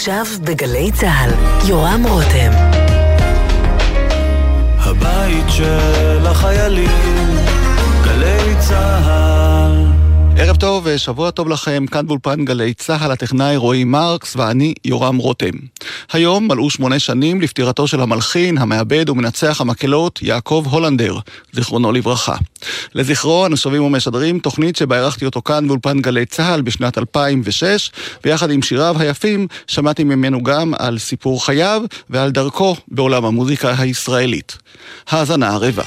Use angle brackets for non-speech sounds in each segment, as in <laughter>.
עכשיו בגלי צה"ל, יורם רותם. הבית של החיילים, גלי צה"ל. ערב טוב ושבוע טוב לכם, כאן באולפן גלי צה"ל, הטכנאי רועי מרקס ואני יורם רותם. היום מלאו שמונה שנים לפטירתו של המלחין, המעבד ומנצח המקהלות יעקב הולנדר, זיכרונו לברכה. לזכרו אנו שבים ומשדרים תוכנית שבה ערכתי אותו כאן באולפן גלי צה"ל בשנת 2006, ויחד עם שיריו היפים שמעתי ממנו גם על סיפור חייו ועל דרכו בעולם המוזיקה הישראלית. האזנה ערבה.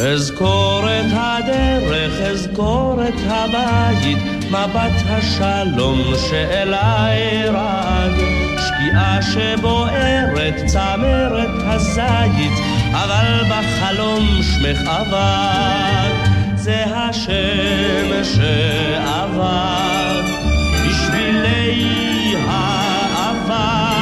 אזכור את הדרך, אזכור את הבית, מבט השלום שאליי רעד, שקיעה שבוערת, צמרת הזית, אבל בחלום שמך עבד, זה השם שעבד, בשבילי האבק,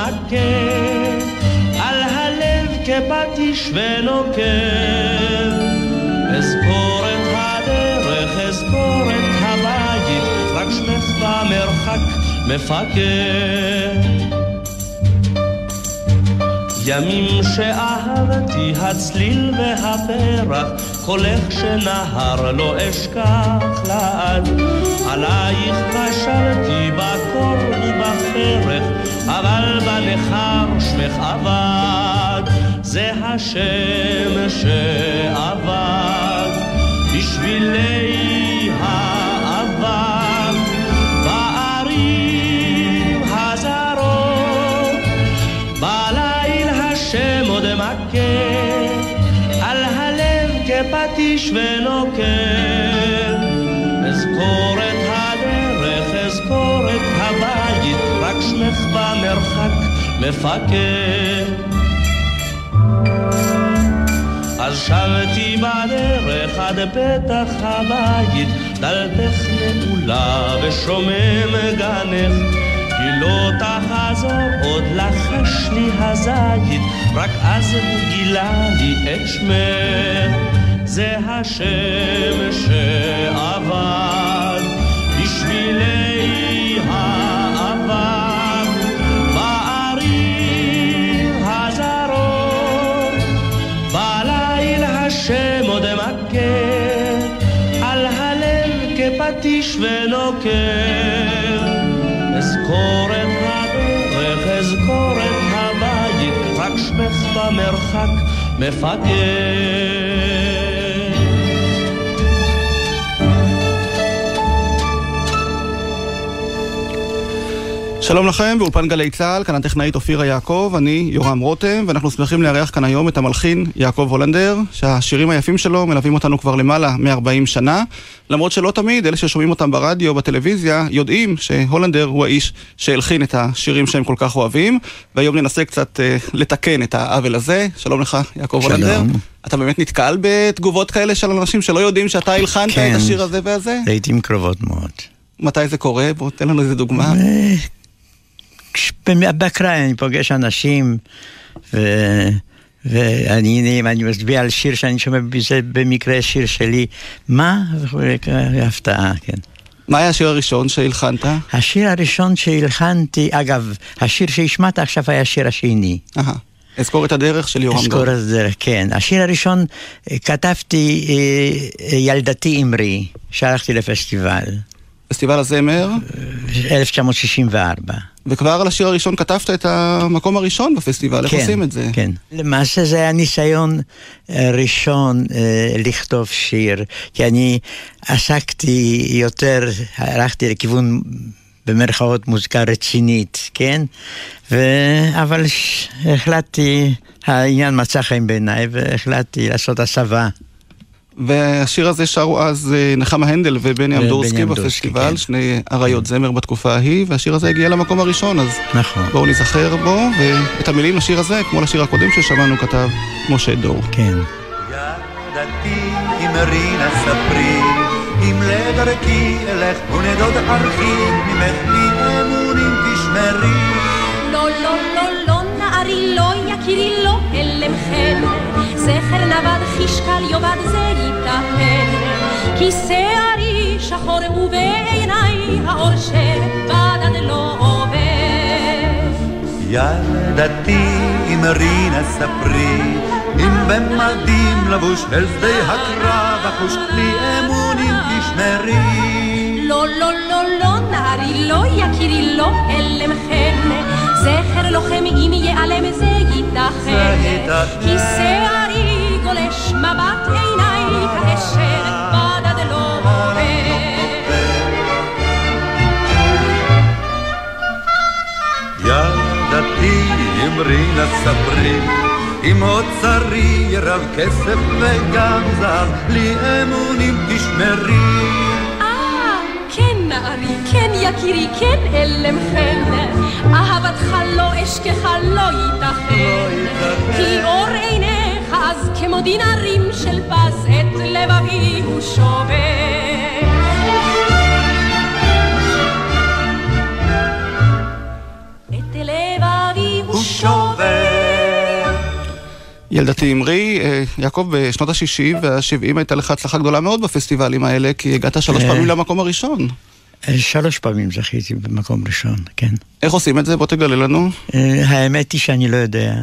מכה, על הלב כפטיש ונוקב. אזכור את הדרך, אזכור את הבית, רק שמך במרחק מפקד. ימים שאהבתי הצליל והפרח, קולך שנהר לא אשכח לעד. עלייך קשרתי בקור ובפרך, אבל בנכר שמך אבד. זה השם שעבד בשבילי כפטיש ונוקב. אזכור את הדרך, אזכור את הבית, רק שמך במרחק מפקד. אז שבתי בדרך עד פתח הבית, דלתך נעולה ושומם גנך. כי לא תחזור עוד לחש לי הזית, רק אז הוא גילה לי את שמך. זה השם שעבד בשבילי האבק בערים הזרות. בליל השם עוד מכה, על הלב כפטיש ונוקב. אזכור את הדרך, אזכור את הבית, רק שמך במרחק מפקד. שלום לכם, באולפן גלי צה"ל, כאן הטכנאית אופירה יעקב, אני יורם רותם, ואנחנו שמחים לארח כאן היום את המלחין יעקב הולנדר, שהשירים היפים שלו מלווים אותנו כבר למעלה מ-40 שנה, למרות שלא תמיד אלה ששומעים אותם ברדיו, בטלוויזיה, יודעים שהולנדר הוא האיש שהלחין את השירים שהם כל כך אוהבים, והיום ננסה קצת אה, לתקן את העוול הזה. שלום לך, יעקב שלום. הולנדר. אתה באמת נתקל בתגובות כאלה של אנשים שלא יודעים שאתה הלחנת כן. את השיר הזה והזה? לעיתים קרובות מאוד. מתי זה קורה? בוא תן לנו איזה דוגמה. באקראי אני פוגש אנשים, ו- ואני אני מצביע על שיר שאני שומע בזה במקרה שיר שלי, מה? הפתעה, כן. מה היה השיר הראשון שהלחנת? השיר הראשון שהלחנתי, אגב, השיר שהשמעת עכשיו היה השיר השני. אהה. אזכור את הדרך של יורם אזכור דור. את זה, כן. השיר הראשון אה, כתבתי אה, אה, ילדתי אמרי, שהלכתי לפסטיבל, פסטיבל הזמר, 1964. וכבר על השיר הראשון כתבת את המקום הראשון בפסטיבל, איך עושים את זה? כן. למעשה זה היה ניסיון אה, ראשון אה, לכתוב שיר, כי אני עסקתי יותר, הלכתי לכיוון במרכאות מוזיקה רצינית, כן? ו... אבל ש... החלטתי, העניין מצא חן בעיניי והחלטתי לעשות הסבה. והשיר הזה שרו אז אה, נחמה הנדל ובני אמדורסקי בפסטיבל, כן. שני אריות זמר בתקופה ההיא, והשיר הזה הגיע למקום הראשון, אז נכון. בואו ניזכר בו, ואת המילים לשיר הזה, כמו לשיר הקודם ששמענו, כתב משה דור. כן. ילדתי אמרי נא ספרי אם לדרכי אלך ונדוד ארחיק ממך לי אמונים תשמרי. לא, לא, לא, לא, נערי, לא, יקירי, לא, הלם חן. זכר נבד חישקל יאבד זה. כי שערי שחור ובעיניי האור שבדד לא עובר. ילדתי אמרי נא ספרי אם במדים לבוש אל שדה הקרב אחוש לי אמונים תשמרי. לא, לא, לא, לא, נערי, לא, יקירי, לא, הלם חן. זכר לוחם אם ייעלם זה ייתכן. כי שערי גולש מבט עיניי כאשר בדד ילדתי אמרי נא ספרי אם אוצרי רב כסף וגם זר לי אמונים תשמרי. אה, כן נערי, כן יקירי, כן הלם חן. אהבתך לא אשכח לא ייתכן. כי אור עיניך אז כמו דינרים של פז את לבבי הוא שובר. ילדתי אמרי, אה, יעקב, בשנות ה-60 וה-70 הייתה לך הצלחה גדולה מאוד בפסטיבלים האלה, כי הגעת שלוש אה. פעמים למקום הראשון. אה, שלוש פעמים זכיתי במקום ראשון, כן. איך עושים את זה? בוא תגלה לנו. אה, האמת היא שאני לא יודע.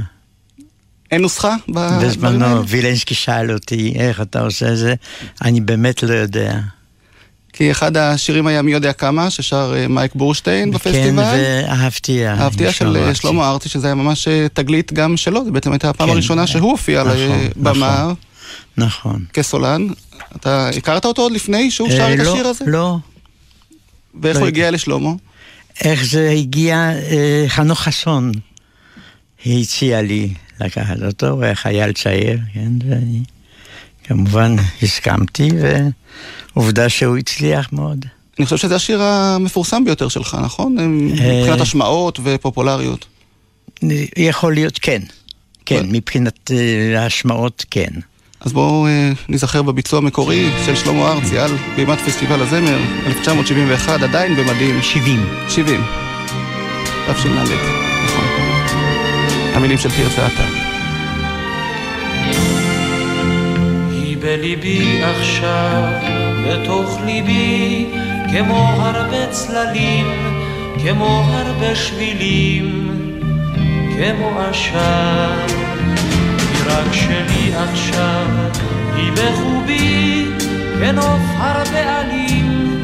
אין נוסחה? בזמנו וילנסקי שאל אותי איך אתה עושה את זה, אני באמת לא יודע. כי אחד השירים היה מי יודע כמה, ששר אה, מייק בורשטיין כן, בפסטיבל. ואהבתי. האבטיה של אה, שלמה ארצי, שזה היה ממש אה, תגלית גם שלו, זה בעצם הייתה הפעם כן. הראשונה שהוא הופיע על נכון, במה נכון. נכון. כסולן. אתה הכרת אותו עוד לפני שהוא שר את לא, השיר הזה? לא. ואיך לא הוא. הגיע לשלמה? איך זה הגיע, חנוך חסון הציע לי לקחת אותו, הוא היה חייל צעיר, כן, ואני כמובן הסכמתי, ועובדה שהוא הצליח מאוד. אני חושב שזה השיר המפורסם ביותר שלך, נכון? אה, מבחינת השמעות ופופולריות. יכול להיות, כן. כן. מבחינת אה, ההשמעות, כן. אז בואו אה, ניזכר בביצוע המקורי של שלמה ארצי על בימת פסטיבל הזמר, 1971, עדיין במדים. 70. 70. תשל"ד, נכון. המילים של תרצה עטר. בליבי עכשיו, בתוך ליבי, כמו הרבה צללים, כמו הרבה שבילים, כמו עשן. היא רק שלי עכשיו, היא בחובי, כנוף הרבה עלים,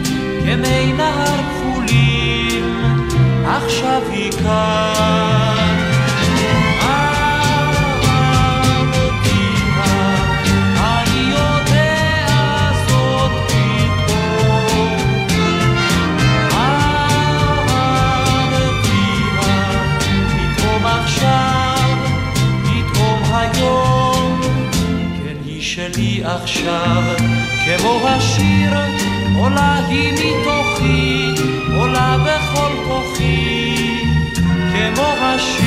כמי נהר כחולים, עכשיו היא כאן. עכשיו, כמו השיר, עולה היא מתוכי, עולה בכל כוחי, כמו השיר.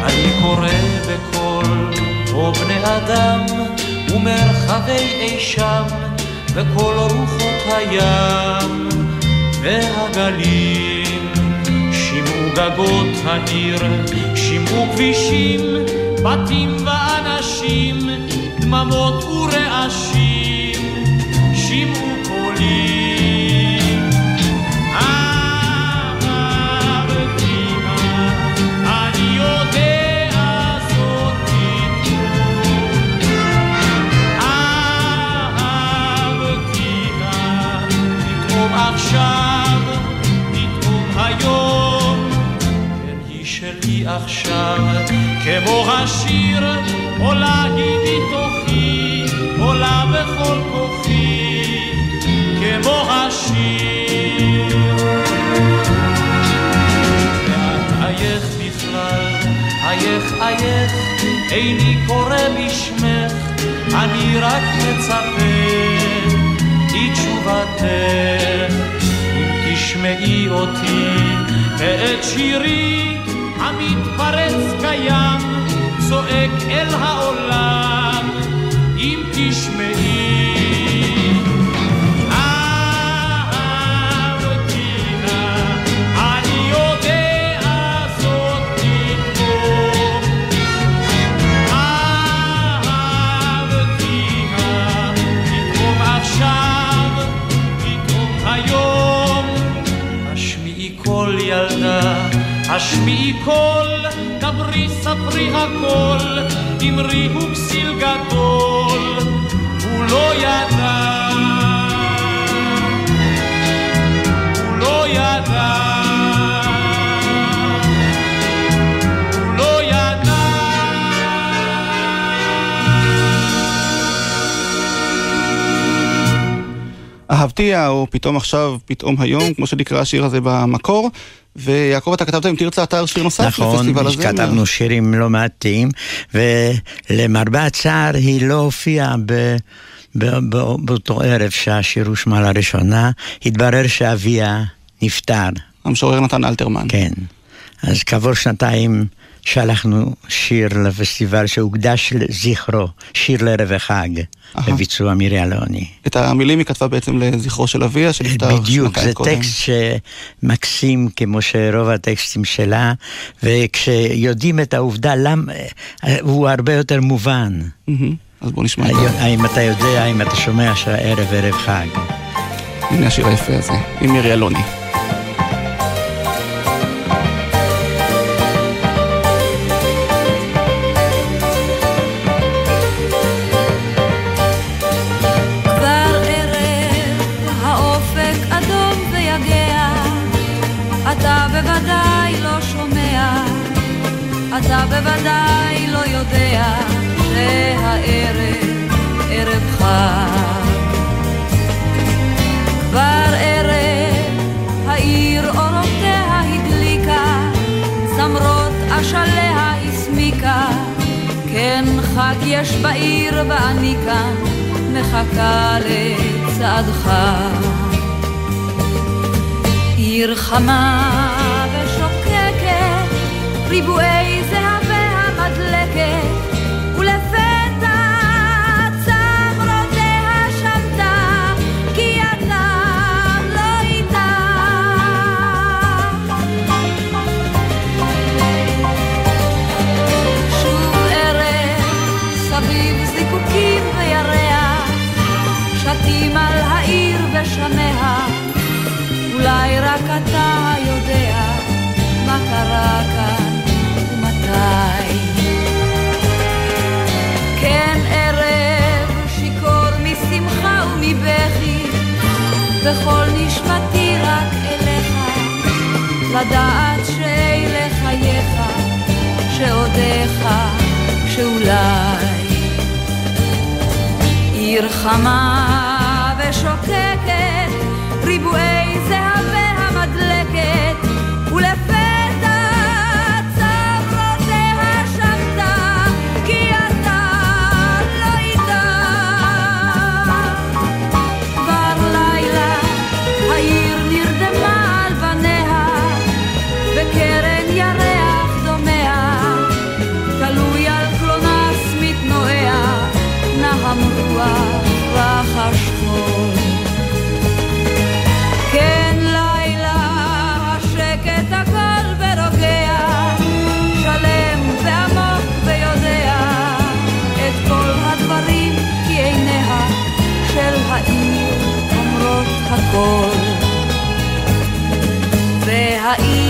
אני קורא בקול, או בני אדם, ומרחבי אי שם, בכל רוחות הים והגלים. שמעו גגות העיר, שמעו כבישים, בתים ואנשים, דממות ורעשים, עכשיו, כמו השיר, עולה היא מתוכי, עולה בכל כוחי, כמו השיר. ואת אייך בכלל, אייך אייך, איני קורא בשמך, אני רק מצפה לתשובתך. אם תשמעי אותי ואת שירי המתפרץ קיים צועק אל העולם השמיעי קול, דברי ספרי הכל, אמרי הוא כסיל גדול, הוא לא ידע, הוא לא ידע, אהבתיה, או פתאום עכשיו, פתאום היום, כמו שנקרא השיר הזה במקור. ויעקב, אתה כתבת עם תרצה אתר שיר נוסף נכון, לפסטיבל הזה. נכון, כתבנו שירים לא מעטים, ולמרבה הצער היא לא הופיעה ב... באותו ערב שהשיר הושמע לראשונה, התברר שאביה נפטר. המשורר נתן אלתרמן. כן. אז כעבור שנתיים שלחנו שיר לפסטיבל שהוקדש לזכרו, שיר לערב החג, בביצוע מירי אלוני. את המילים היא כתבה בעצם לזכרו של אביה, שנפטר בדיוק, זה קודם. טקסט שמקסים כמו שרוב הטקסטים שלה, וכשיודעים את העובדה, למה, הוא הרבה יותר מובן. אז בוא נשמע. האם אתה יודע, האם אתה שומע שהערב ערב חג. הנה השיר היפה הזה, עם מירי אלוני. בוודאי לא יודע שהערב ערב חג. כבר ערב העיר אורותיה הדליקה, זמרות אשליה הסמיקה, כן חג יש בעיר ואני כאן מחכה לצעדך. עיר חמה ושוקקת, ריבועי אולי רק אתה יודע מה קרה כאן ומתי. כן ערב שיכור משמחה ומבכי, וכל נשמתי רק אליך, לדעת שאלה חייך, שעודיך, שאולי עיר חמה ושוקקת, ריבועי הכל. והעיר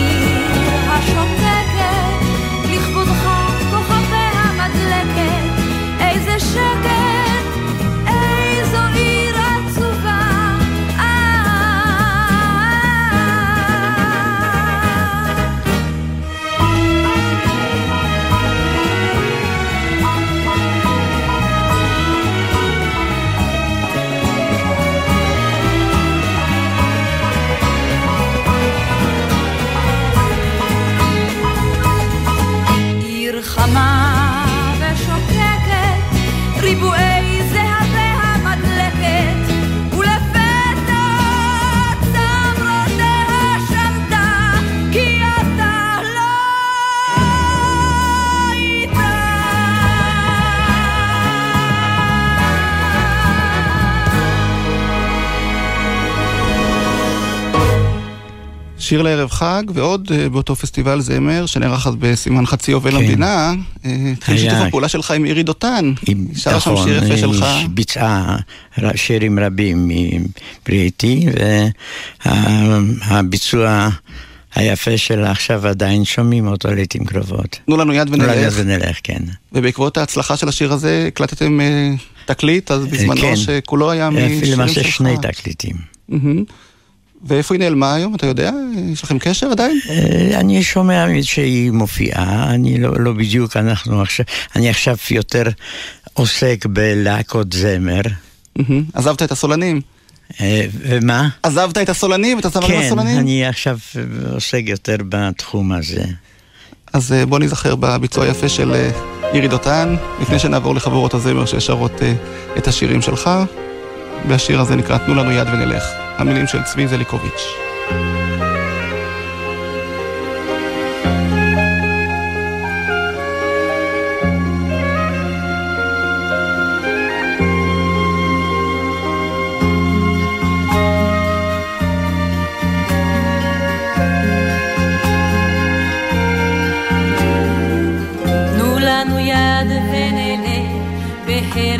שיר לערב חג, ועוד אה, באותו פסטיבל זמר, שנערך אז בסימן חצי יובל כן. למדינה, אה, התחיל שיתוף הפעולה שלך עם אירי דותן. שרה שם נכון, שיר יפה היא שלך. ביצעה ר- שירים רבים מבריטי, והביצוע היפה שלה עכשיו עדיין שומעים אותו לעיתים קרובות. תנו לנו יד ונלך. ונלך, כן. ובעקבות ההצלחה של השיר הזה הקלטתם אה, תקליט, אז בזמנו כן. שכולו היה משירים שלך. למעשה שני תקליטים. מהמם. ואיפה היא נעלמה היום, אתה יודע? יש לכם קשר עדיין? אה, אני שומע שהיא מופיעה, אני לא, לא בדיוק, אנחנו עכשיו, אני עכשיו יותר עוסק בלהקות זמר. עזבת את הסולנים. אה, ומה? עזבת את הסולנים, את הזמרים כן, הסולנים? אני עכשיו עוסק יותר בתחום הזה. אז אה, בוא נזכר בביצוע היפה של אירי דותן, לפני שנעבור לחבורות הזמר ששרות את השירים שלך. והשיר הזה נקרא תנו לנו יד ונלך. המילים של צבי זליקוביץ'.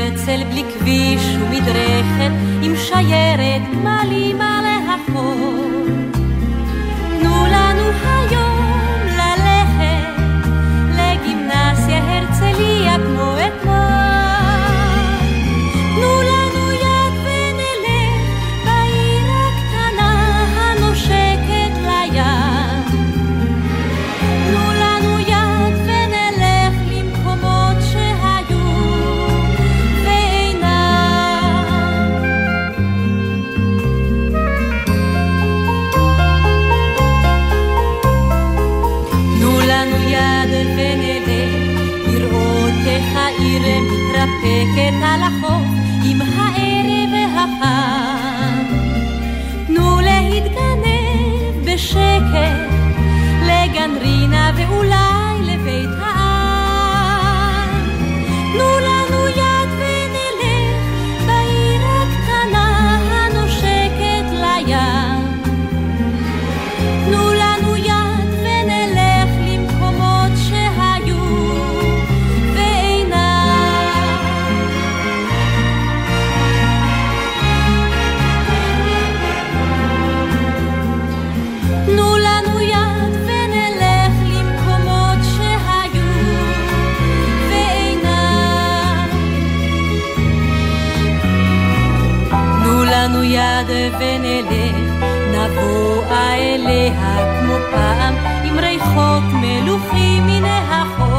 בהרצל בלי כביש ומדרכת עם שיירת גמלים על החור. ונלך, נבואה אליה כמו פעם, עם ריחות מלוכים מן החוף.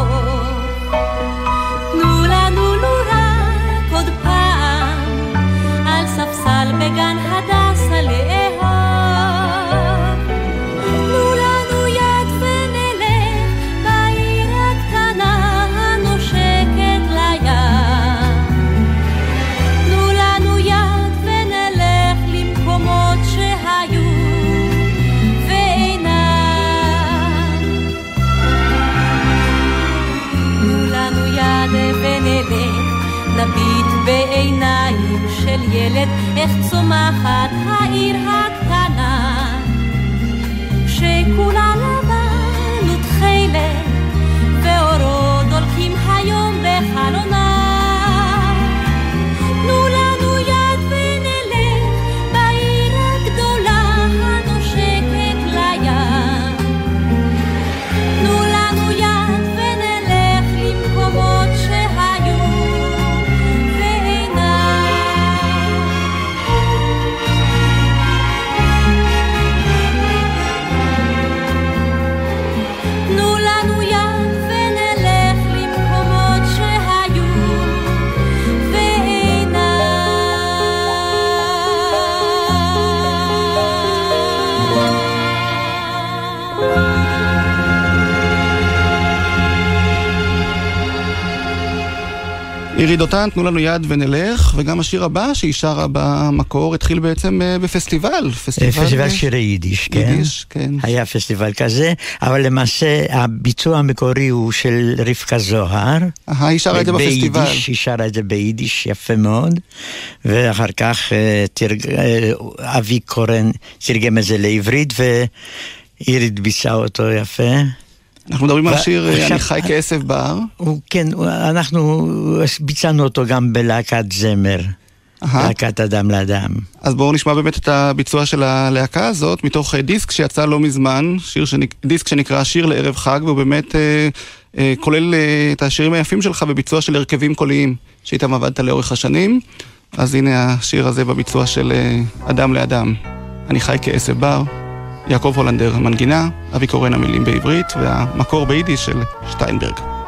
ילד, איך צומחת העיר הקטנה. אירי דותן, תנו לנו יד ונלך, וגם השיר הבא שהיא שרה במקור התחיל בעצם אה, בפסטיבל. פסטיבל אה, שירי יידיש, כן. יידיש, כן. היה פסטיבל כזה, אבל למעשה הביצוע המקורי הוא של רבקה זוהר. אה, היא שרה את זה בפסטיבל. ביידיש, היא שרה את זה ביידיש יפה מאוד, ואחר כך אה, תרג... אה, אבי קורן תרגם את זה לעברית, אירית ביצעה אותו יפה. אנחנו מדברים על השיר אה, אני חי כעשב בר. כן, אנחנו ביצענו אותו גם בלהקת זמר. להקת אדם לאדם. אז בואו נשמע באמת את הביצוע של הלהקה הזאת, מתוך אה, דיסק שיצא לא מזמן, שיר שנק... דיסק שנקרא שיר לערב חג, והוא באמת אה, אה, כולל אה, את השירים היפים שלך בביצוע של הרכבים קוליים, שאיתם עבדת לאורך השנים. אז הנה השיר הזה בביצוע של אה, אדם לאדם. אני חי כעשב בר, יעקב הולנדר המנגינה, אבי קורן המילים בעברית, והמקור ביידיש של שטיינברג.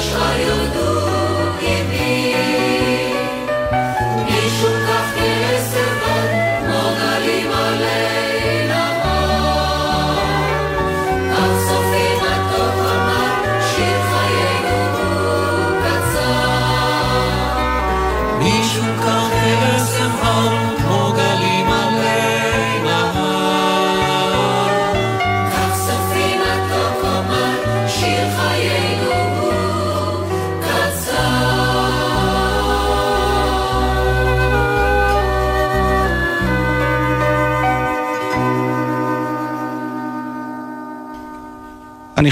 כי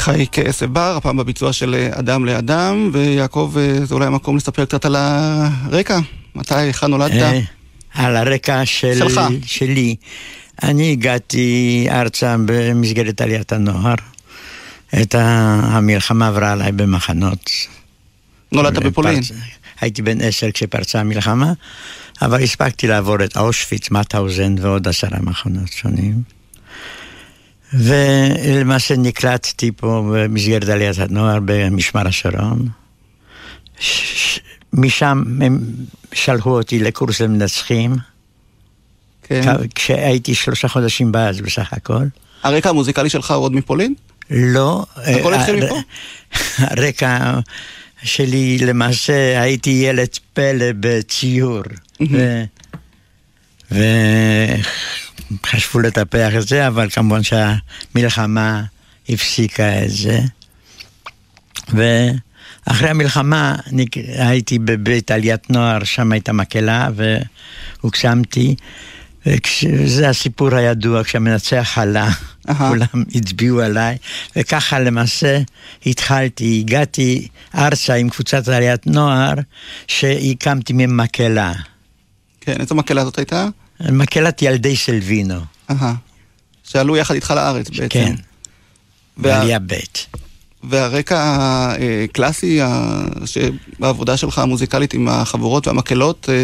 חי כעשב בר, הפעם בביצוע של אה, אדם לאדם, ויעקב, אה, זה אולי המקום לספר קצת על הרקע. מתי, היכן נולדת? אה, על הרקע של, שלך. שלי. אני הגעתי ארצה במסגרת עליית הנוער. את המלחמה עברה עליי במחנות. נולדת בפולין. פרצ- הייתי בן עשר כשפרצה המלחמה, אבל הספקתי לעבור את אושוויץ, מאטהאוזן ועוד עשרה מחנות שונים. ולמעשה נקלטתי פה במסגרת עליית הנוער במשמר השרון. ש- משם הם שלחו אותי לקורס למנצחים, כן. כשהייתי שלושה חודשים בארץ בסך הכל. הרקע המוזיקלי שלך הוא עוד מפולין? לא. הכל אה, התחיל הר- מפה? <laughs> הרקע שלי, למעשה, הייתי ילד פלא בציור. ו- וחשבו לטפח את זה, אבל כמובן שהמלחמה הפסיקה את זה. ואחרי המלחמה נק- הייתי בבית עליית נוער, שם הייתה מקהלה, והוקסמתי. וכש- זה הסיפור הידוע, כשהמנצח עלה. כולם הצביעו עליי, וככה למעשה התחלתי, הגעתי ארצה עם קבוצת עליית נוער, שהקמתי ממקהלה, כן, איזו מקהלה זאת הייתה? מקהלת ילדי סלווינו, אהה. שעלו יחד איתך לארץ בעצם. כן, בעלייה ב'. והרקע הקלאסי ה- שבעבודה שלך המוזיקלית עם החבורות והמקהלות, אה,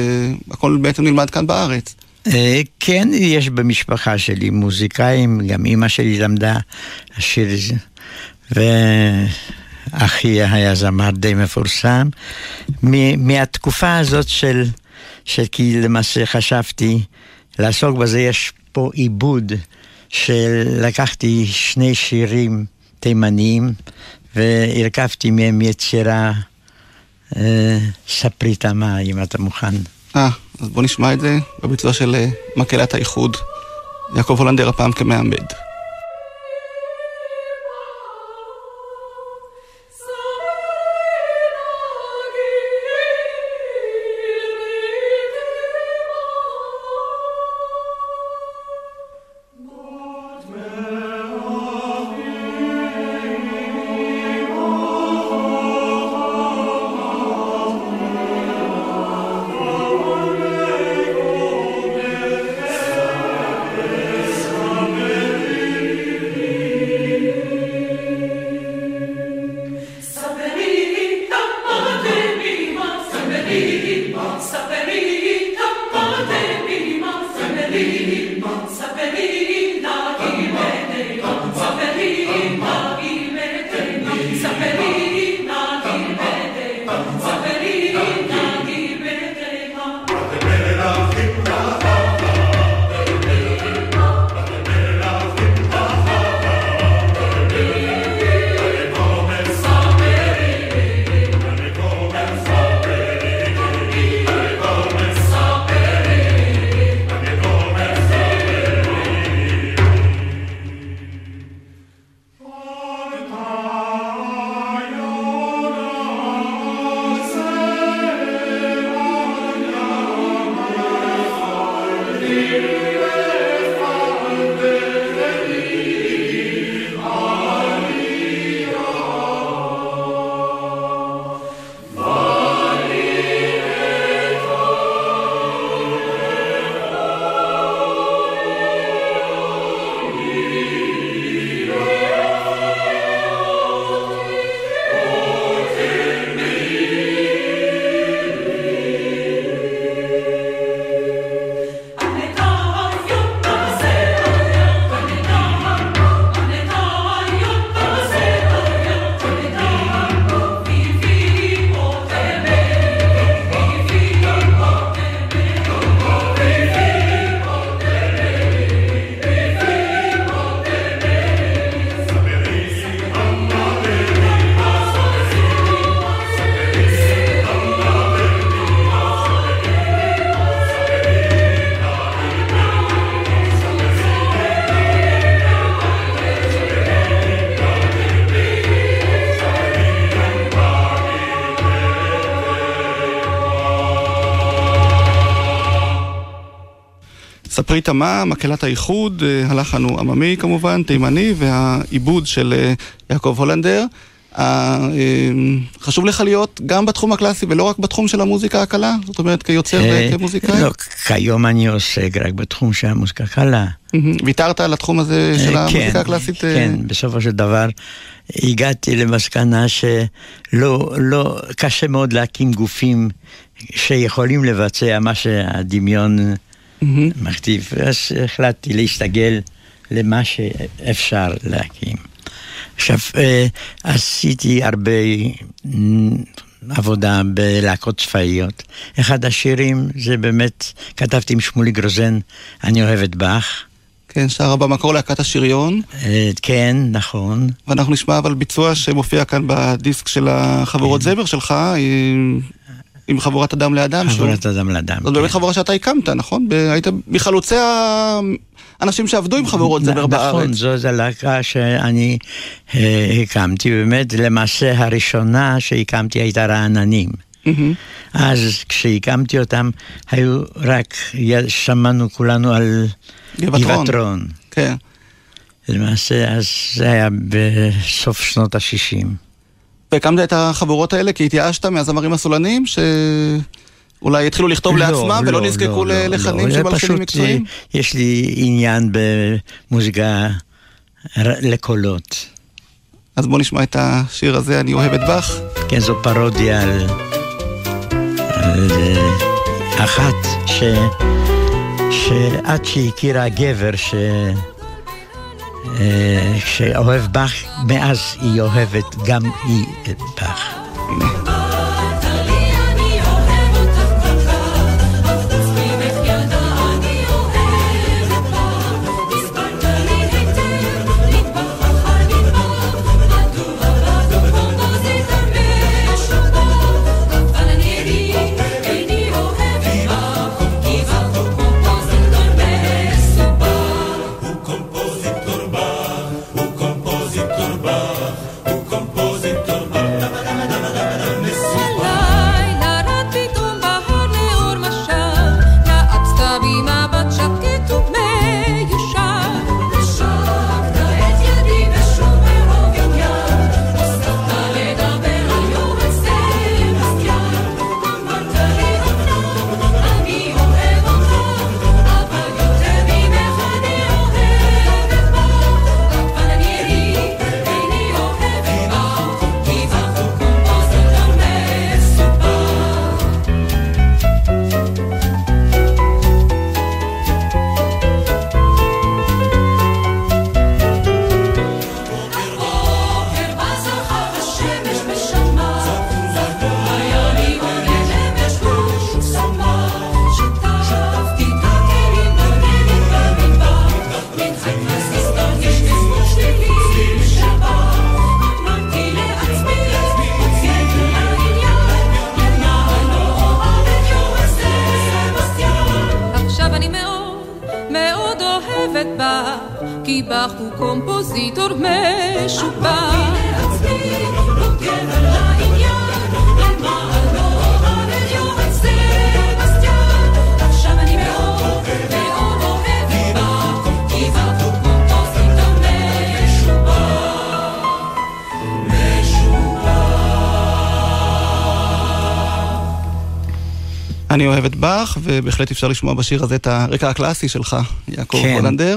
הכל בעצם נלמד כאן בארץ. אה, כן, יש במשפחה שלי מוזיקאים, גם אימא שלי למדה לשיר, אחי היה זמר די מפורסם. מהתקופה הזאת של, של כי למעשה חשבתי לעסוק בזה, יש פה עיבוד שלקחתי שני שירים תימניים והרכבתי מהם יצירה אה, ספרי תמה, אם אתה מוכן. אה, אז בוא נשמע את זה בביצוע של אה, מקהלת האיחוד. יעקב הולנדר הפעם כמעמד. ספרי תמה, מקהלת האיחוד, אה, הלחן הוא עממי כמובן, תימני, והעיבוד של אה, יעקב הולנדר. אה, חשוב לך להיות גם בתחום הקלאסי ולא רק בתחום של המוזיקה הקלה? זאת אומרת, כיוצר וכמוזיקאי? לא, כיום אני עוסק רק בתחום של המוזיקה הקלה. ויתרת על התחום הזה של אה, המוזיקה כן, הקלאסית? כן, בסופו של דבר הגעתי למסקנה שלא, לא, קשה מאוד להקים גופים שיכולים לבצע מה שהדמיון מהמם. מכתיב. אז החלטתי להסתגל למה שאפשר להקים. עכשיו, אה, עשיתי הרבה עבודה בלהקות צבאיות. אחד השירים זה באמת, כתבתי עם שמולי גרוזן, אני אוהב את באך. כן, שרה במקור להקת השריון, אה, כן, נכון. ואנחנו נשמע אבל ביצוע שמופיע כאן בדיסק של החברות זמר שלך, עם, חבורת אדם לאדם. שהוא- כן. חבורת אדם לאדם. זאת באמת כן. חבורה שאתה הקמת, נכון? ב- היית מחלוצי האנשים שעבדו עם חברות זמר נ- בארץ. נכון, זו להקה שאני אה, הקמתי, באמת, למעשה הראשונה שהקמתי הייתה רעננים. אז כשהקמתי אותם, היו רק, שמענו כולנו על. גבעתרון. כן. למעשה, אז זה היה בסוף שנות ה-60. והקמת את החבורות האלה כי התייאשת מהזמרים הסולנים, שאולי התחילו לכתוב לעצמם ולא נזקקו ללחנים של מלחינים מקצועיים? אה, יש לי עניין במוזיקה לקולות. אז בוא נשמע את השיר הזה, אני אוהב את באך. כן, זו פרודיה על, על אה, אחת ש, שעד שהכירה גבר ש... אה, שאוהב באך, מאז היא אוהבת גם היא את באך. אוהב את באך, ובהחלט אפשר לשמוע בשיר הזה את הרקע הקלאסי שלך, יעקב כן. הולנדר.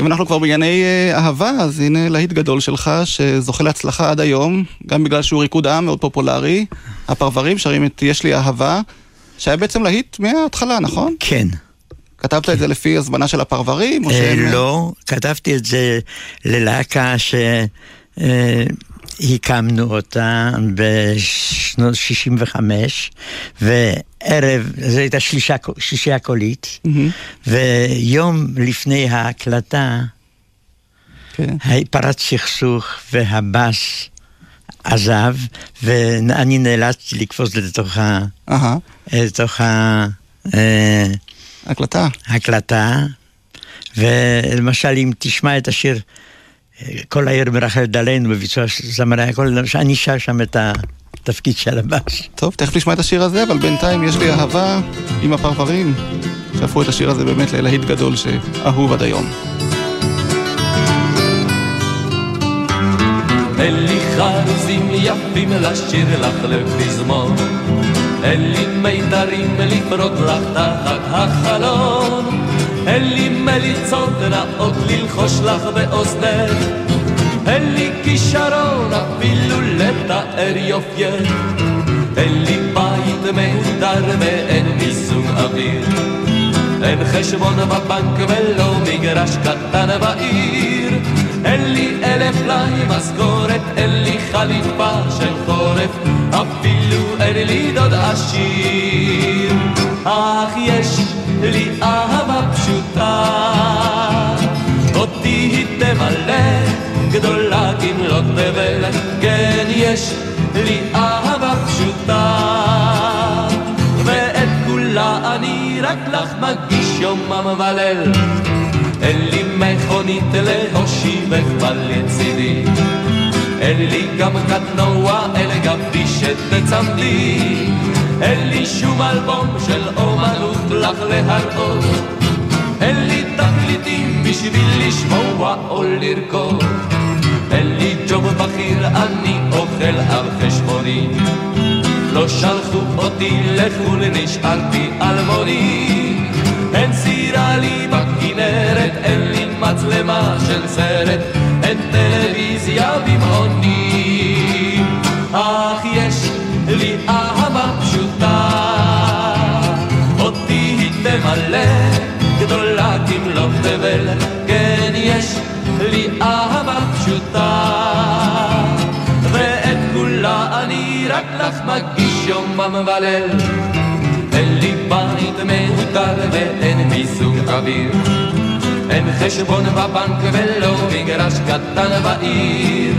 אם אנחנו כבר בענייני אה, אהבה, אז הנה להיט גדול שלך, שזוכה להצלחה עד היום, גם בגלל שהוא ריקוד עם מאוד פופולרי. הפרברים שרים את יש לי אהבה, שהיה בעצם להיט מההתחלה, נכון? כן. כתבת את זה לפי הזמנה של הפרברים? אה, שהם- לא, כתבתי את זה ללהקה שהקמנו אותה בשנות 65, וערב, זו הייתה שלישה, שלישייה קולית, מהמם. ויום לפני ההקלטה כן. פרץ סכסוך והבאס עזב, ואני נאלצתי לקפוץ לתוך ה... אהה, לתוך ה... אה, הקלטה. הקלטה, ולמשל אם תשמע את השיר כל העיר מרחלת עלינו בביצוע של זמרי הקול, אני שר שם את התפקיד של הבאס. טוב, תכף נשמע את השיר הזה, אבל בינתיים יש לי אהבה עם הפרברים, שהפכו את השיר הזה באמת ללהיט גדול שאהוב עד היום. אין לי חרוזים יפים לשיר לך לפזמון, אין לי מיתרים לפרוט לך תחת החלון, אין לי מליצות נאות ללחוש לך באוזנך, אין לי כישרון אפילו לתאר יופייך, אין לי בית מהודר ואין מיזוג אוויר. אין חשבון בבנק ולא מגרש קטן בעיר. אין לי אלף פלאי משכורת, אין לי חליפה של חורף. אפילו אין לי דוד עשיר. אך יש לי אהבה פשוטה אותי היא תמלא גדולה כמלות תבל. כן יש לי אהבה פשוטה. ואת כולה אני רק לך מגיש יומם וליל. אין לי מכונית להושיבך לצידי, אין לי גם קטנוע אלא גם בי שתצמדי, אין לי שום אלבום של אומנות לך להראות, אין בשביל לשמוע או לרקוד, אין לי ג'וב בכיר, אני אוכל על חשבוני. לא שלחו אותי לחו"ל, נשארתי אלמוני. אין סירה לי בכנרת, אין לי מצלמה של סרט, אין טלוויזיה במעוני. אך יש לי מגיש יום המבלל. אין לי בית מהודר ואין מיזוג אוויר. אין חשבון בבנק ולא מגרש קטן בעיר.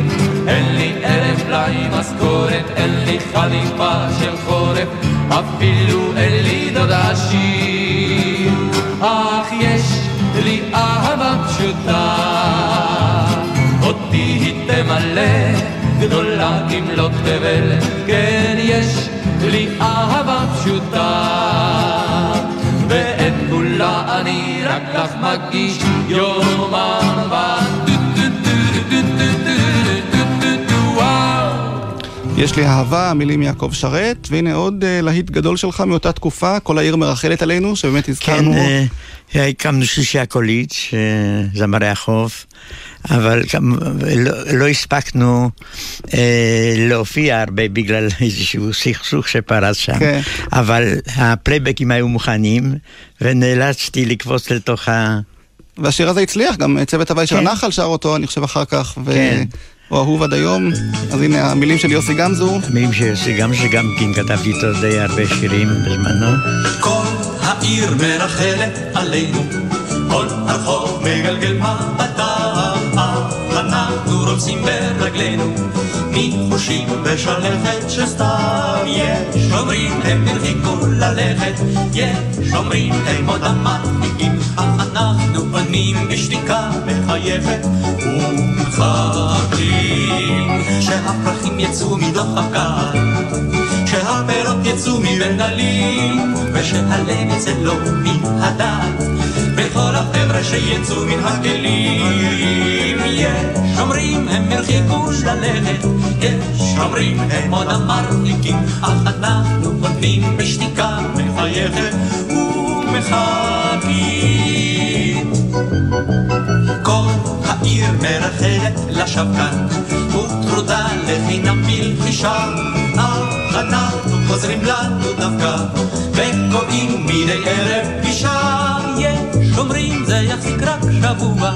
אין לי אלף בלעי משכורת, אין לי חליפה של חורף, אפילו אין לי דוד עשיר. אך יש לי אהבה פשוטה, אותי היא תמלא, גדולה כמלוא תבל, כן יש לי אהבה פשוטה. ואת כולה אני רק לך מגיש יומן יש לי אהבה, המילים יעקב שרת, והנה עוד uh, להיט גדול שלך מאותה תקופה, כל העיר מרחלת עלינו, שבאמת הזכרנו. כן, אה, הקמנו שלישייה קולית, זמרי החוף, אבל לא, לא הספקנו אה, להופיע הרבה בגלל איזשהו סכסוך שפרץ שם, כן. אבל הפלייבקים היו מוכנים, ונאלצתי לקפוץ לתוך ה... והשיר הזה הצליח, גם צוות הווי כן. של הנחל שר אותו, אני חושב, אחר כך. ו... כן. הוא אהוב עד היום. אז הנה המילים של יוסי גמזו. המילים של יוסי גמזו, שגם כן כתבתי איתו די הרבה שירים בזמנו. כל העיר מרחלת עלינו, כל הרחוב מגלגל מבטיו, אנחנו רוצים ברגלינו, מחושים ושלכת שסתיו. יש אומרים הם הרחיקו ללכת, יש אומרים הם עוד המדליקים, אך אנחנו פנים בשתיקה מחייכת ומחכים שהפרחים יצאו מדוח הגל, שהפירות יצאו מבין גלים, ושהלב יצא לו מן הדת, וכל החבר'ה שיצאו מן הכלים. יש אומרים הם הרחיקו ללכת, יש אומרים הם עוד המרחיקים, אך אנחנו עומדים בשתיקה מחייכת ומחכים. כל העיר מרחלת לשווקן, וטרודה לחינם בלחישה, אך אנחנו חוזרים לנו דווקא, וקוראים מדי ערב פגישה. יש אומרים זה יחזיק רק שבוע,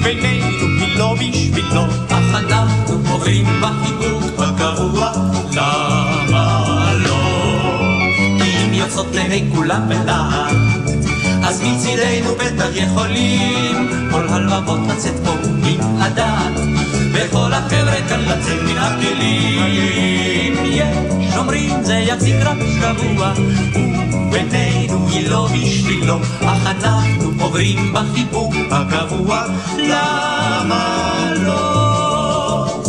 ובינינו היא לא בשבילו, אך אנחנו עוברים בחיבוק הקבוע, למה לא? כי אם יוצאות לעיני כולם בלעד אז מצידנו בטח יכולים כל הלבבות לצאת פה מן הדעת וכל החבר'ה כאן לצאת מן הכלים יש אומרים זה יחזיק רק שבוע. ובינינו היא לא בשבילו. אך אנחנו עוברים בחיבוק הקבוע. למה לא?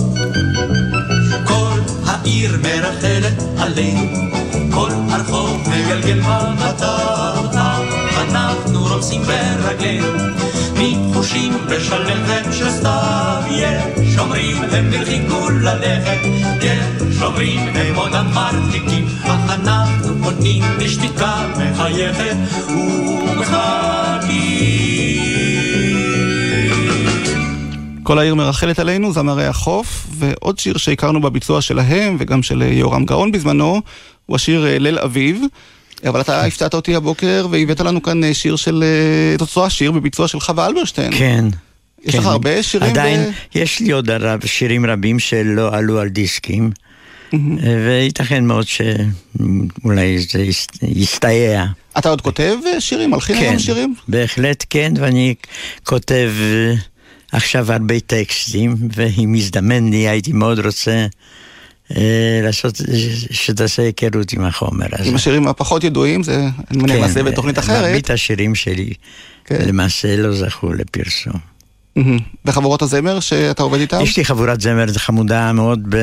כל העיר מרחלת עלינו. כל הרחוב מגלגל מבטיו אנחנו רוצים ברגלינו, מתחושים בשלכת של. יש אומרים הם הרחיקו ללכת, יש אומרים הם עוד המרחיקים, אך אנחנו עונים בשתיקה מחייכת. כל העיר מרחלת עלינו, זמרי החוף, ועוד שיר שהכרנו בביצוע שלהם, וגם של יורם גאון בזמנו, הוא השיר ליל אביב. אבל אתה הפתעת אותי הבוקר והבאת לנו כאן אה, שיר של, את אה, אותו השיר בביצוע של חווה אלברשטיין. כן. יש כן. לך הרבה שירים? עדיין, ב... יש לי עוד הרב, שירים רבים שלא עלו על דיסקים. וייתכן מאוד שאולי זה יסתייע. אתה עוד כותב שירים? מלחין כן, היום שירים? בהחלט כן, ואני כותב עכשיו הרבה טקסטים, ואם יזדמן לי הייתי מאוד רוצה אה, לעשות, שתעשה היכרות עם החומר הזה. עם השירים הפחות ידועים, זה אני מניח נעשה כן, בתוכנית אחרת. מרבית השירים שלי כן. למעשה לא זכו לפרסום. וחבורות הזמר שאתה עובד איתן? יש לי חבורת זמר חמודה מאוד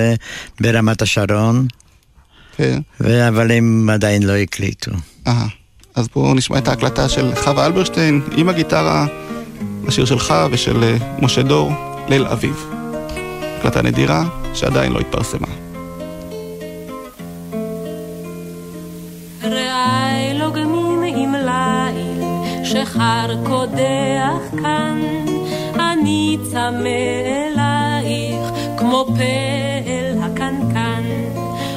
ברמת השרון, כן. אבל הם עדיין לא הקליטו. אז בואו נשמע את ההקלטה של חווה אלברשטיין עם הגיטרה, השיר שלך ושל אה, משה דור, ליל אביב. הקלטה נדירה שעדיין לא התפרסמה. רעי לוגמים עם ליל שחר קודח כאן, אני צמא אלייך כמו פה אל הקנקן.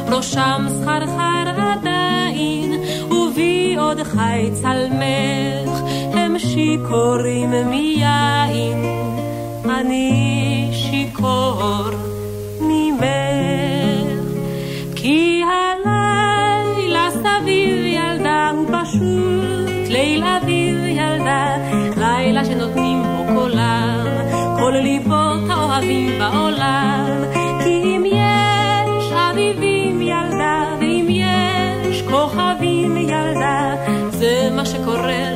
ראשם סחרחר עדיין, ובי עוד חי צלמך, הם שיכורים מיין. אני שיכור ממך, כי רוקד אביב ילדה הוא פשוט ליל אביב ילדה לילה שנותנים בו קולם. כל ליבות האוהבים בעולם כי אם יש אביבים ילדה ואם יש כוכבים ילדה זה מה שקורה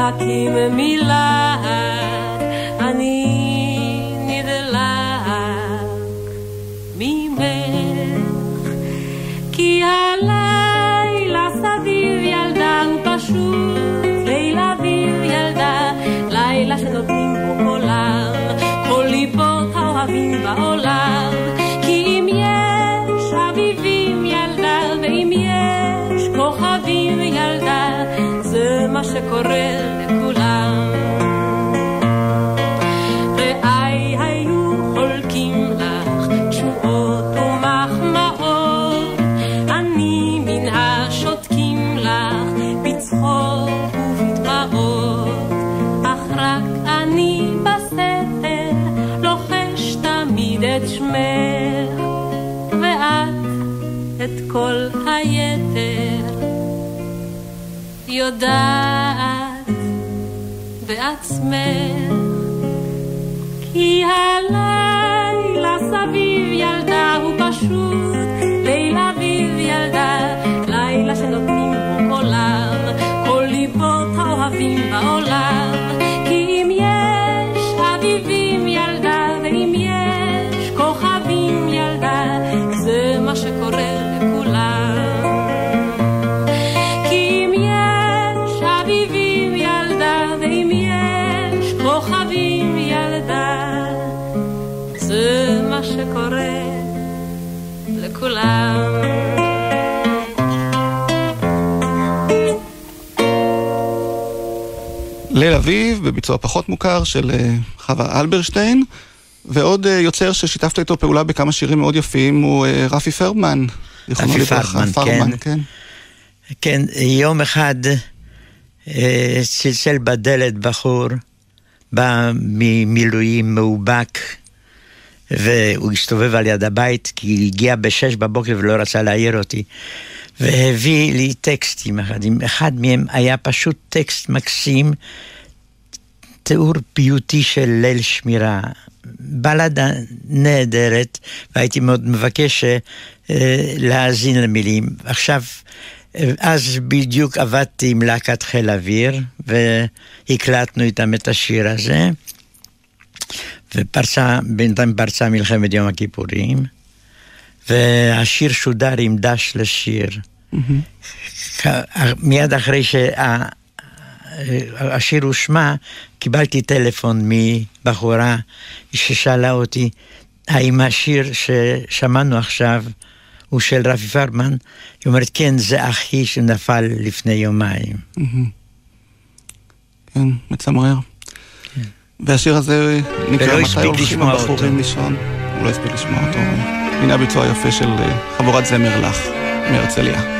להקים מילה, אני נדלק ממך, כי הלילה סביב הוא פשוט, יודעת בעצמך. כי הלילה ליל אביב, בביצוע פחות מוכר של אה, חווה אלברשטיין, ועוד אה, יוצר ששיתפת איתו פעולה בכמה שירים מאוד יפים הוא אה, רפי פרמן. רפי. פרמן, כן. כן. כן, יום אחד צלצל בדלת בחור, בא ממילואים מאובק, והוא הסתובב על יד הבית, כי הגיע בשש בבוקר ולא רצה להעיר אותי. והביא לי טקסטים אחדים. אחד מהם היה פשוט טקסט מקסים, תיאור פיוטי של ליל שמירה. בלדה נהדרת, והייתי מאוד מבקש אה, להאזין למילים. עכשיו, אז בדיוק עבדתי עם להקת חיל אוויר, והקלטנו איתם את השיר הזה. ופרצה, בינתיים פרצה מלחמת יום הכיפורים, והשיר שודר עם דש לשיר. מיד אחרי שהשיר הושמע, קיבלתי טלפון מבחורה ששאלה אותי, האם השיר ששמענו עכשיו הוא של רפי פרמן? היא אומרת, כן, זה אחי שנפל לפני יומיים. כן, מצמרר. והשיר הזה נקרא מתי הולכים. הבחורים לישון. הוא לא הספיק לשמוע אותו. הנה הביצוע היפה של אה, חבורת זמר לך מהרצליה.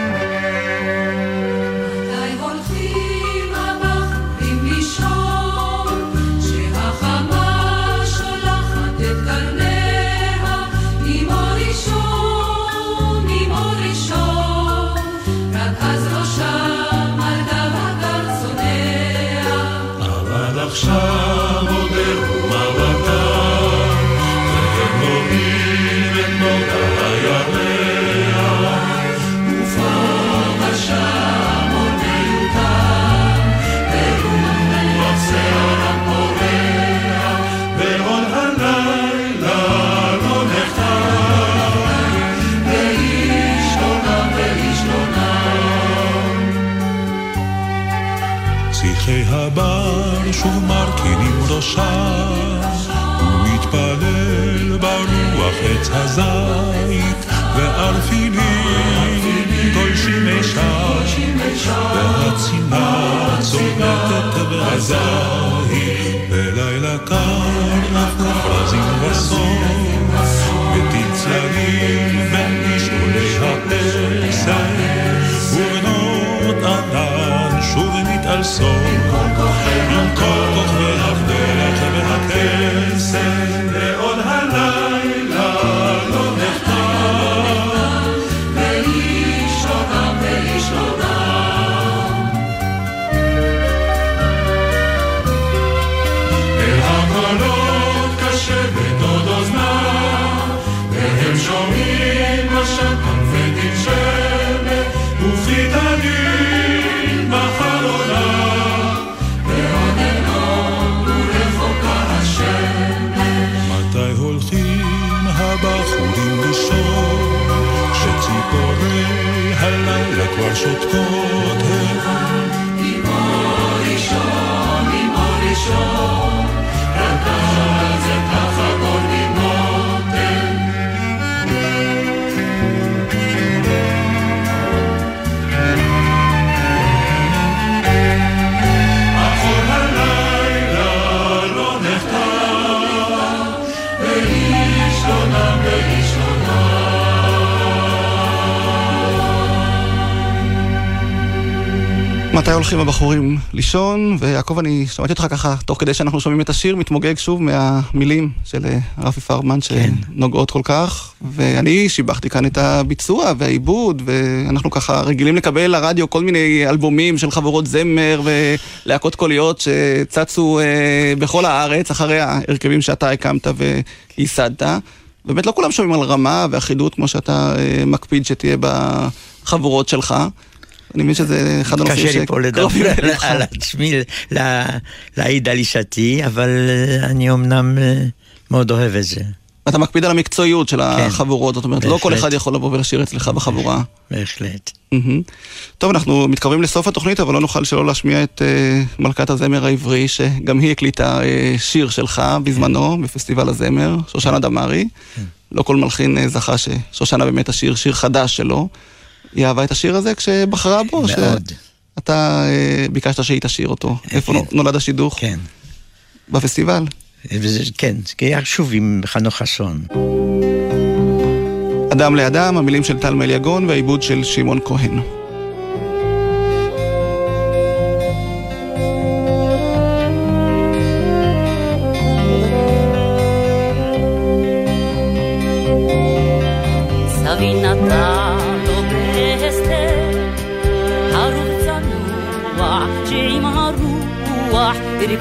ראשם, ומתפלל ברוח עץ הזית, וערפילים הולכים הבחורים לישון? ויעקב, אני שמעתי אותך ככה, תוך כדי שאנחנו שומעים את השיר, מתמוגג שוב מהמילים של אה, רפי פרמן, שנוגעות כל כך. ואני שיבחתי כאן את הביצוע והעיבוד, ואנחנו ככה רגילים לקבל לרדיו כל מיני אלבומים של חבורות זמר ולהקות קוליות שצצו אה, בכל הארץ, אחרי ההרכבים שאתה הקמת וייסדת. באמת לא כולם שומעים על רמה ואחידות כמו שאתה אה, מקפיד שתהיה בחבורות שלך. אני מבין שזה אחד הנושאים קשה לי פה לדבר על עצמי, לה- להעיד על אישתי, אבל אה, אני אמנם אה, מאוד אוהב את זה. אתה מקפיד על המקצועיות של החבורות, זאת אומרת, לא כל. אחד יכול לבוא ולשיר אצלך בחבורה. בהחלט. טוב, אנחנו מתקרבים לסוף התוכנית, אבל לא נוכל שלא להשמיע את אה, מלכת הזמר העברי, שגם היא הקליטה שיר שלך בזמנו, בפסטיבל הזמר, שושנה דמארי. לא כל מלחין זכה ששושנה באמת השיר, שיר חדש שלו. היא אהבה את השיר הזה כשבחרה בו? מאוד. אתה אה, ביקשת שהיא תשיר אותו. איפה נו- נולד השידוך? כן. בפסטיבל. כן, זה היה שוב עם חנוך חסון. אדם לאדם, המילים של טל מליגון והעיבוד של שמעון כהן.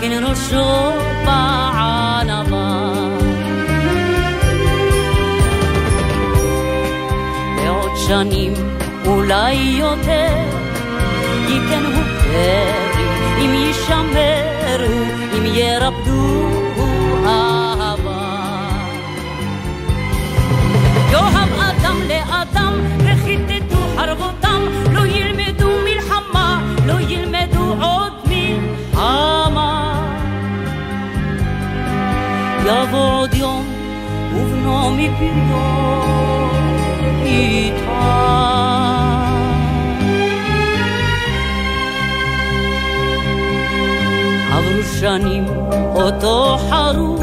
הרוח הרכן ראשו בענווה. בעוד שנים, אולי יותר, ייתן הוא פרי, אם יישמרו, אם ירפדו אהבה. יאהב אדם לאדם וכיתתו חרבותם לא ילמדו מלחמה, לא ילמדו עוד יבוא עוד יום ובנו מפריו איתה. עברו שנים אותו חרוט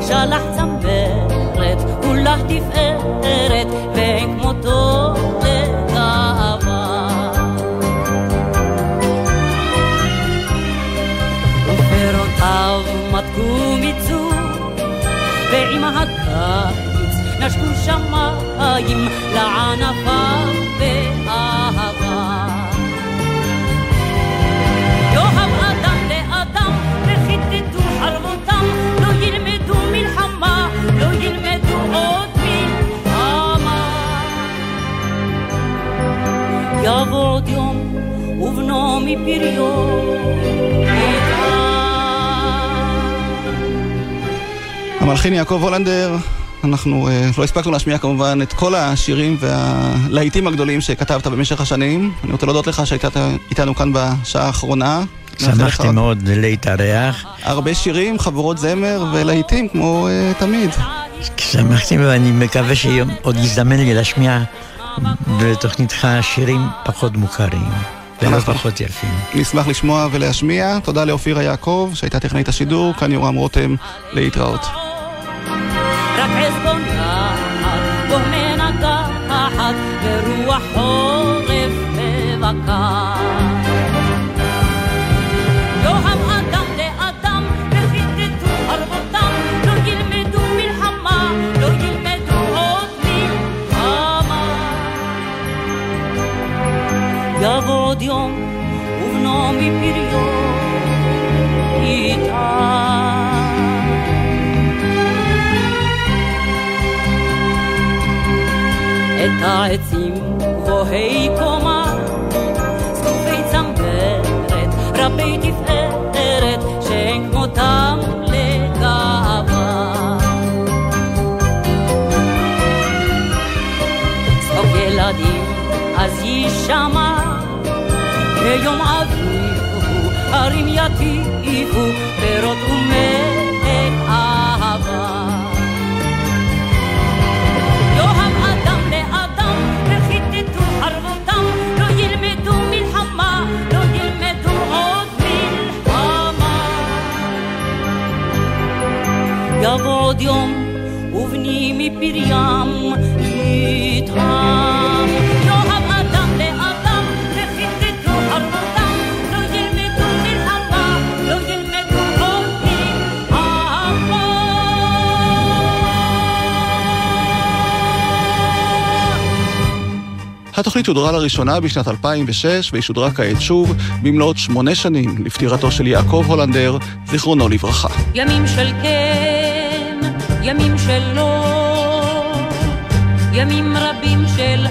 שלח צמרת כולה תפארת ואין כמותו הקיץ נשקו שמיים לענפיו באהבה. יאהב אדם לאדם וכיתתו חרבותם לא ילמדו מלחמה, לא ילמדו עוד מלחמה. יבוא עוד יום ובנו מפריו המלחין יעקב הולנדר, אנחנו אה, לא הספקנו להשמיע כמובן את כל השירים והלהיטים הגדולים שכתבת במשך השנים. אני רוצה להודות לך שהיית איתנו כאן בשעה האחרונה. שמחתי מאוד להתארח. הרבה שירים, חבורות זמר ולהיטים כמו אה, תמיד. שמחתי ואני מקווה שעוד יזדמן לי להשמיע בתוכניתך שירים פחות מוכרים ולא אנחנו- פחות יפים. נשמח לשמוע ולהשמיע. תודה לאופירה יעקב, שהייתה טכנאית השידור, כאן יורם רותם, להתראות. רק עזבון נחת, בוא מנגחת, ורוח חורף מבקר. יאהב אדם לאדם, וכיתתו חרבותם, לא ילמדו מלחמה, לא ילמדו עוד מלחמה. יבוא עוד יום, ובנו מפריו העצים גבוהי קומה, זקופי צמרת, רבי תפארת, שאין כמותם לגאווה. צחוק ילדים, אז יש נשמה, כיום אביב הוא, הרים יטיפו, פירות ומי יבוא עוד יום, ובני מפריים יטעם. יאהב אדם לאדם, וכיתתו חרבותם, לא ילמדו מלחמה, לא ילמדו התוכנית שודרה לראשונה בשנת 2006 והיא שודרה כעת שוב במלאת שמונה שנים לפטירתו של יעקב הולנדר, זיכרונו לברכה. ימים של כן, ימים של לא, ימים רבים של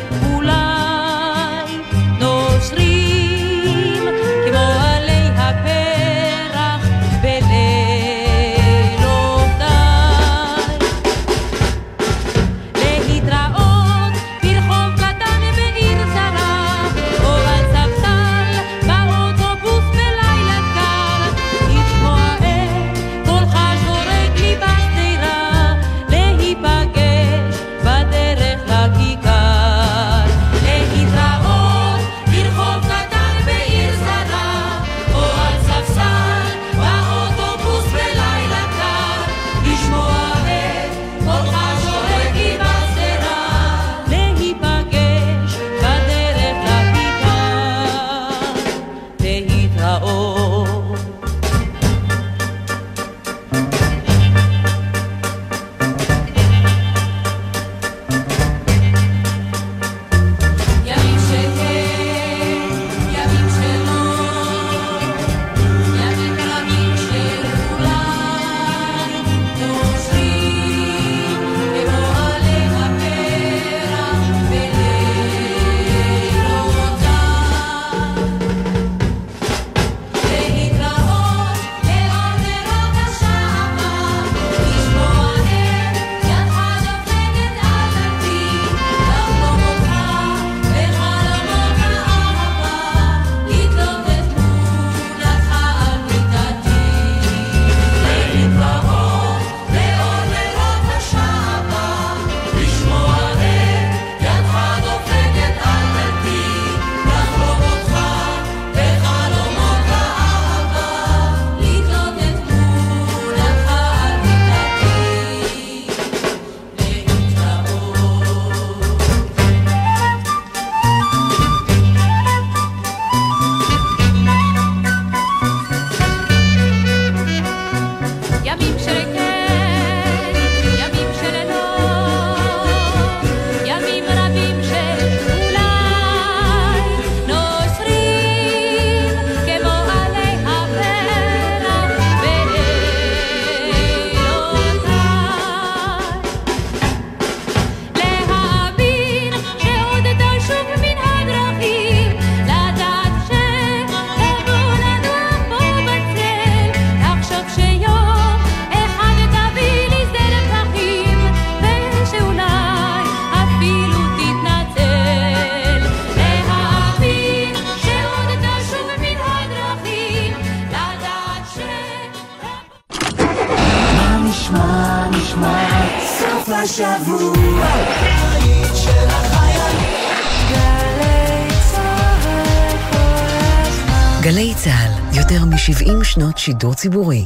שידור ציבורי.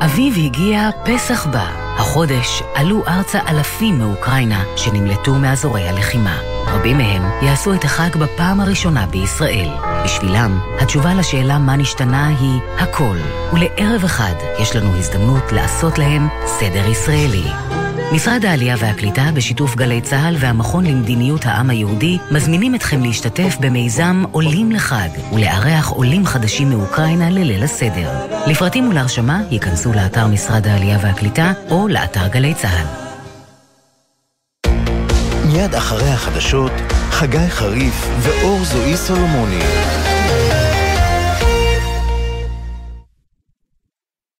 אביב הגיע, פסח בא. החודש עלו ארצה אלפים מאוקראינה שנמלטו מאזורי הלחימה. רבים מהם יעשו את החג בפעם הראשונה בישראל. בשבילם, התשובה לשאלה מה נשתנה היא הכל. ולערב אחד יש לנו הזדמנות לעשות להם סדר ישראלי. משרד העלייה והקליטה, בשיתוף גלי צה"ל והמכון למדיניות העם היהודי, מזמינים אתכם להשתתף במיזם עולים לחג ולארח עולים חדשים מאוקראינה לליל הסדר. לפרטים ולהרשמה ייכנסו לאתר משרד העלייה והקליטה או לאתר גלי צה"ל. מיד אחרי החדשות, חגי חריף ואור זועי סולומוני.